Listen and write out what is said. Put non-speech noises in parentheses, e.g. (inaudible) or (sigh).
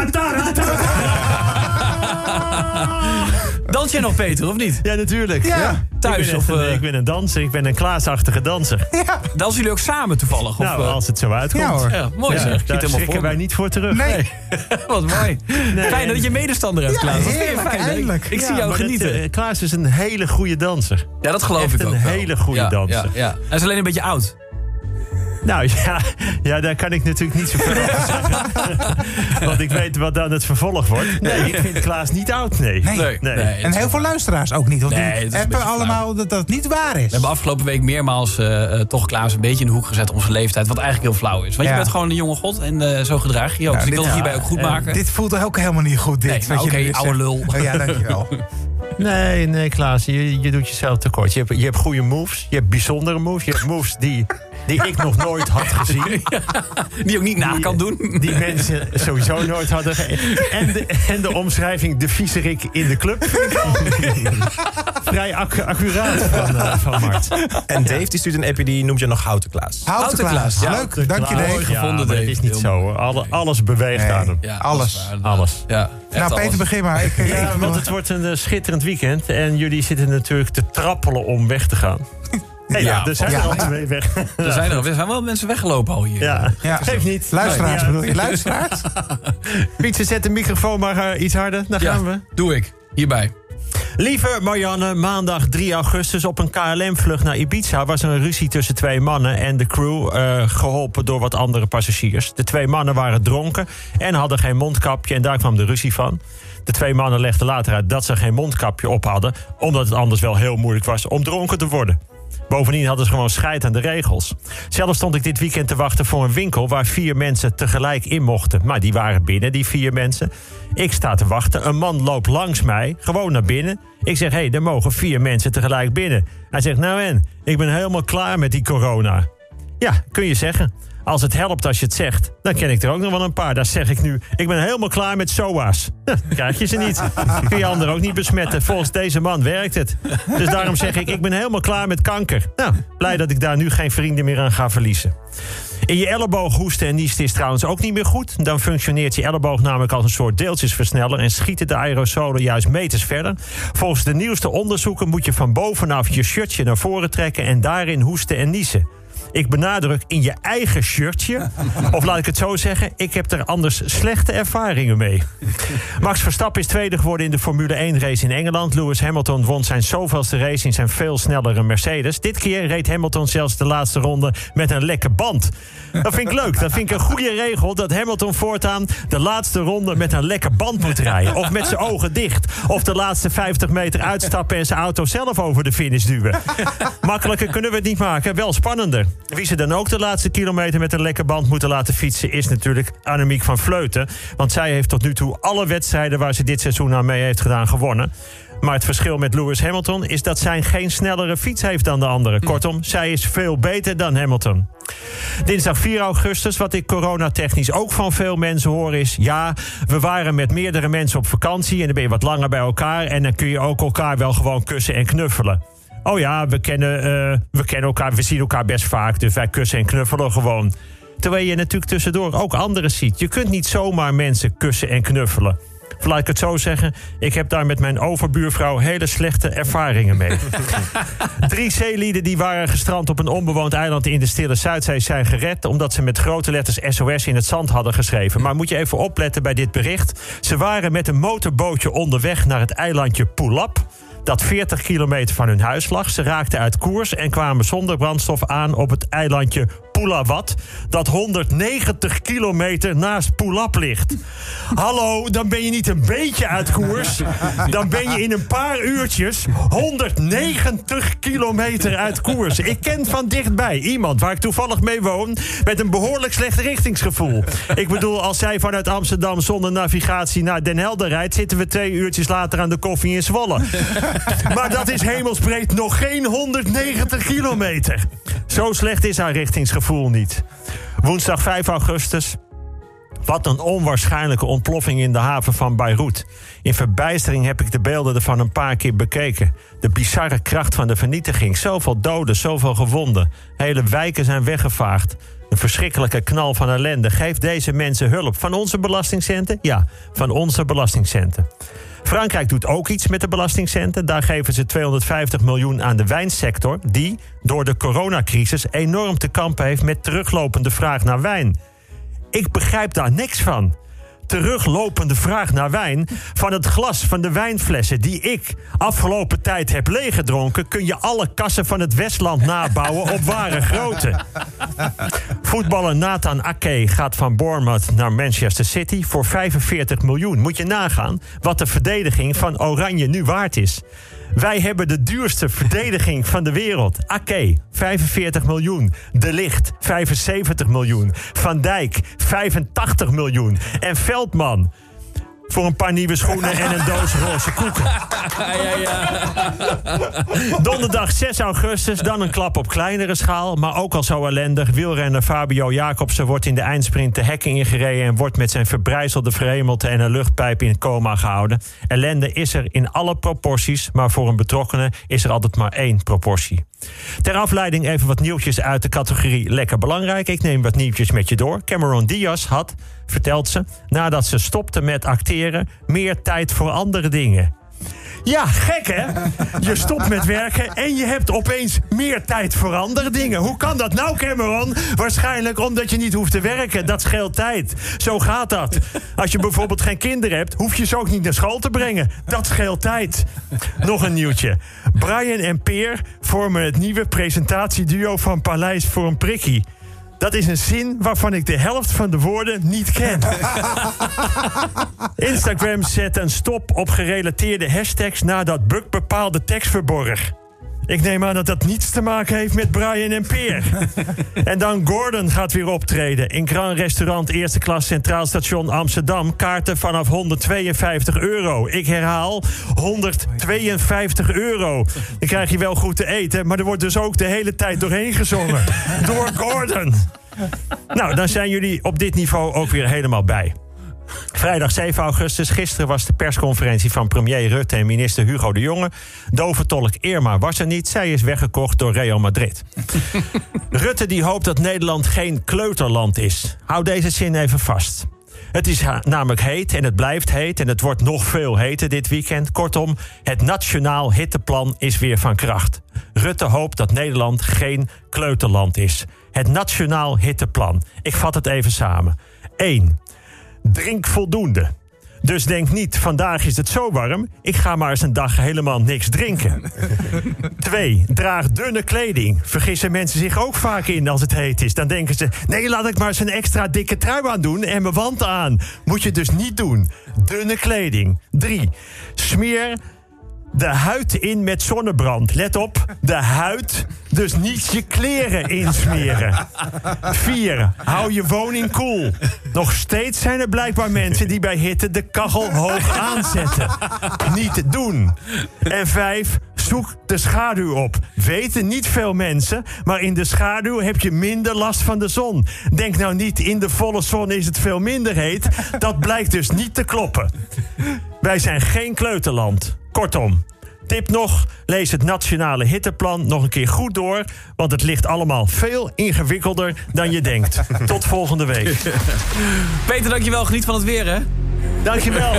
(laughs) Dans jij nog, Peter, of niet? Ja, natuurlijk. Ja. Thuis ik ben, of, een, eh, ik ben een danser, ik ben een Klaasachtige danser. Dansen jullie ook samen toevallig? Of, nou, eh, als het zo uitkomt. Ja, hoor. ja, mooi Ja, zeg. Daar schrikken voor wij niet voor terug. Nee. (laughs) Wat mooi. Fijn dat je medestander hebt, Ja, Klaas. Dat vind je heerlijk, fijn, eindelijk. Ik zie Ja, jou genieten. Eh, Klaas is een hele goede danser. ja, dat geloof echt ik ook een wel. hele goede ja, danser. Ja, ja. Hij is alleen een beetje oud. Nou ja, ja, daar kan ik natuurlijk niet zoveel over zeggen. (laughs) Want ik weet wat dan het vervolg wordt. Nee, ik vind Klaas niet oud, nee. Nee. Nee. En heel veel luisteraars ook niet. Want Nee, die hebben allemaal dat dat niet waar is. We hebben afgelopen week meermaals eh, toch Klaas een beetje in de hoek gezet om zijn leeftijd. Wat eigenlijk heel flauw is. Want Ja. je bent gewoon een jonge god en eh, zo gedraag je je ook. Ja, dus ik wil het hierbij ook goed maken. Dit voelt ook helemaal niet goed, dit. Nee, nou, je oké, oude lul. Ja, dankjewel. (laughs) Nee, nee, Klaas, je, je doet jezelf tekort. Je hebt, je hebt goede moves, je hebt bijzondere moves. Je hebt moves die, die ik nog nooit had gezien. (laughs) Die ook niet na kan doen. Die mensen sowieso nooit hadden. En de, en de omschrijving de viezerik in de club. Vrij accu- accuraat van, eh, van Mart. En Dave die stuurt een appje die noemt je nog Houten Klaas. Houten Klaas. Ja, Leuk, dank je. Dave. Ja, gevonden, het Dave. is niet Heel zo hoor. Alle, alles beweegt Nee. aan hem. Ja, Alles. Alles. Ja, Nou, Peter, begin maar. Ik, Ja, want het wordt een eh, schitterend weekend. En jullie zitten natuurlijk te trappelen om weg te gaan. Hey, (laughs) ja, Ja, er zijn ja. er al twee weg. (laughs) Er zijn, er, er zijn wel mensen weggelopen al hier. Ja, Ja. (laughs) geeft niet. Luisteraars Ja. bedoel je? Luisteraars? Pietje, zet de microfoon maar eh, iets harder. Dan Ja, gaan we. doe ik. Hierbij. Lieve Marianne, maandag 3 augustus op een KLM-vlucht naar Ibiza... was er een ruzie tussen twee mannen en de crew... eh, geholpen door wat andere passagiers. De twee mannen waren dronken en hadden geen mondkapje... en daar kwam de ruzie van. De twee mannen legden later uit dat ze geen mondkapje op hadden... omdat het anders wel heel moeilijk was om dronken te worden. Bovendien hadden ze gewoon scheid aan de regels. Zelf stond ik dit weekend te wachten voor een winkel waar vier mensen tegelijk in mochten. Maar die waren binnen, die vier mensen. Ik sta te wachten. Een man loopt langs mij, gewoon naar binnen. Ik zeg, hé, hey, er mogen vier mensen tegelijk binnen. Hij zegt, nou en, ik ben helemaal klaar met die corona. Ja, kun je zeggen. Als het helpt als je het zegt, dan ken ik er ook nog wel een paar. Daar zeg ik nu, ik ben helemaal klaar met SOA's. (laughs) Dan krijg je ze niet. Kun je anderen ook niet besmetten. Volgens deze man werkt het. Dus daarom zeg ik, ik ben helemaal klaar met kanker. Nou, blij dat ik daar nu geen vrienden meer aan ga verliezen. In je elleboog hoesten en niesten is trouwens ook niet meer goed. Dan functioneert je elleboog namelijk als een soort deeltjesversneller... en schieten de aerosolen juist meters verder. Volgens de nieuwste onderzoeken moet je van bovenaf je shirtje naar voren trekken... en daarin hoesten en niezen. Ik benadruk in je eigen shirtje. (laughs) Of laat ik het zo zeggen, ik heb er anders slechte ervaringen mee. Max Verstappen is tweede geworden in de Formule 1 race in Engeland. Lewis Hamilton won zijn zoveelste race in zijn veel snellere Mercedes. Dit keer reed Hamilton zelfs de laatste ronde met een lekke band. Dat vind ik leuk. Dat vind ik een goede regel dat Hamilton voortaan de laatste ronde met een lekke band moet rijden. Of met zijn ogen dicht. Of de laatste 50 meter uitstappen en zijn auto zelf over de finish duwen. Makkelijker kunnen we het niet maken, wel spannender. Wie ze dan ook de laatste kilometer met een lekke band moeten laten fietsen... is natuurlijk Annemiek van Vleuten. Want zij heeft tot nu toe alle wedstrijden waar ze dit seizoen aan mee heeft gedaan gewonnen. Maar het verschil met Lewis Hamilton is dat zij geen snellere fiets heeft dan de andere. Kortom, zij is veel beter dan Hamilton. Dinsdag 4 augustus, wat ik coronatechnisch ook van veel mensen hoor, is... ja, we waren met meerdere mensen op vakantie en dan ben je wat langer bij elkaar... en dan kun je ook elkaar wel gewoon kussen en knuffelen. Oh ja, we kennen, eh, we kennen elkaar, we zien elkaar best vaak, dus wij kussen en knuffelen gewoon. Terwijl je natuurlijk tussendoor ook anderen ziet. Je kunt niet zomaar mensen kussen en knuffelen. Of laat ik het zo zeggen, ik heb daar met mijn overbuurvrouw hele slechte ervaringen mee. (laughs) Drie zeelieden die waren gestrand op een onbewoond eiland in de Stille Zuidzee zijn gered omdat ze met grote letters SOS in het zand hadden geschreven. Maar moet je even opletten bij dit bericht. Ze waren met een motorbootje onderweg naar het eilandje Pulap dat 40 kilometer van hun huis lag. Ze raakten uit koers en kwamen zonder brandstof aan op het eilandje Dat 190 kilometer naast Pulap ligt. Hallo, dan ben je niet een beetje uit koers. Dan ben je in een paar uurtjes 190 kilometer uit koers. Ik ken van dichtbij iemand waar ik toevallig mee woon... met een behoorlijk slecht richtingsgevoel. Ik bedoel, als zij vanuit Amsterdam zonder navigatie naar Den Helder rijdt... zitten we twee uurtjes later aan de koffie in Zwolle. Maar dat is hemelsbreed nog geen 190 kilometer. Zo slecht is haar richtingsgevoel niet. Woensdag 5 augustus. Wat een onwaarschijnlijke ontploffing in de haven van Beirut. In verbijstering heb ik de beelden ervan een paar keer bekeken. De bizarre kracht van de vernietiging. Zoveel doden, zoveel gewonden. Hele wijken zijn weggevaagd. Een verschrikkelijke knal van ellende. Geef deze mensen hulp. Van onze belastingcenten? Ja, van onze belastingcenten. Frankrijk doet ook iets met de belastingcenten. Daar geven ze 250 miljoen aan de wijnsector... die door de coronacrisis enorm te kampen heeft... met teruglopende vraag naar wijn. Ik begrijp daar niks van. Teruglopende vraag naar wijn. Van het glas van de wijnflessen die ik afgelopen tijd heb leeggedronken... kun je alle kassen van het Westland nabouwen op ware grootte. Voetballer Nathan Ake gaat van Bournemouth naar Manchester City voor 45 miljoen. Moet je nagaan wat de verdediging van Oranje nu waard is. Wij hebben de duurste verdediging van de wereld. Ake, 45 miljoen. De Licht, 75 miljoen. Van Dijk, 85 miljoen. En Veldman, voor een paar nieuwe schoenen en een doos roze koeken. (laughs) Donderdag 6 augustus, dan een klap op kleinere schaal. Maar ook al zo ellendig. Wielrenner Fabio Jacobsen wordt in de eindsprint de hekken ingereden... en wordt met zijn verbrijzelde vremelte en een luchtpijp in coma gehouden. Ellende is er in alle proporties, maar voor een betrokkenen is er altijd maar één proportie. Ter afleiding even wat nieuwtjes uit de categorie Lekker Belangrijk. Ik neem wat nieuwtjes met je door. Cameron Diaz had, vertelt ze, nadat ze stopte met acteren... meer tijd voor andere dingen. Ja, gek hè? Je stopt met werken en je hebt opeens meer tijd voor andere dingen. Hoe kan dat nou, Cameron? Waarschijnlijk omdat je niet hoeft te werken. Dat scheelt tijd. Zo gaat dat. Als je bijvoorbeeld geen kinderen hebt, hoef je ze ook niet naar school te brengen. Dat scheelt tijd. Nog een nieuwtje. Brian en Peer vormen het nieuwe presentatieduo van Paleis voor een prikkie. Dat is een zin waarvan ik de helft van de woorden niet ken. (laughs) Instagram zet een stop op gerelateerde hashtags nadat Buck bepaalde tekst verborg. Ik neem aan dat dat niets te maken heeft met Brian en Peer. (laughs) en dan Gordon gaat weer optreden. In Grand Restaurant Eerste Klas Centraal Station Amsterdam. Kaarten vanaf 152 euro. Ik herhaal, 152 euro. Dan krijg je wel goed te eten, maar er wordt dus ook de hele tijd doorheen gezongen. (laughs) Door Gordon. Nou, dan zijn jullie op dit niveau ook weer helemaal bij. Vrijdag 7 augustus, gisteren was de persconferentie van premier Rutte en minister Hugo de Jonge. Doventolk Irma was er niet, zij is weggekocht door Real Madrid. (laughs) Rutte die hoopt dat Nederland geen kleuterland is. Hou deze zin even vast. Het is namelijk heet en het blijft heet en het wordt nog veel heter dit weekend. Kortom, het Nationaal Hitteplan is weer van kracht. Rutte hoopt dat Nederland geen kleuterland is. Het Nationaal Hitteplan. Ik vat het even samen. 1. Drink voldoende. Dus denk niet, vandaag is het zo warm, ik ga maar eens een dag helemaal niks drinken. (laughs) 2. Draag dunne kleding. Vergissen mensen zich ook vaak in als het heet is. Dan denken ze, nee, laat ik maar eens een extra dikke trui aan doen en mijn wand aan. Moet je dus niet doen. Dunne kleding. 3. Smeer de huid in met zonnebrand. Let op, de huid, dus niet je kleren insmeren. 4. Hou je woning koel. Nog steeds zijn er blijkbaar mensen die bij hitte de kachel hoog aanzetten. Niet doen. En 5. Zoek de schaduw op. Weten niet veel mensen, maar in de schaduw heb je minder last van de zon. Denk nou niet, in de volle zon is het veel minder heet. Dat blijkt dus niet te kloppen. Wij zijn geen kleuterland. Kortom, tip nog, lees het Nationale Hitteplan nog een keer goed door... want het ligt allemaal veel ingewikkelder dan je denkt. (laughs) Tot volgende week. Peter, dankjewel. Geniet van het weer, hè? Dankjewel.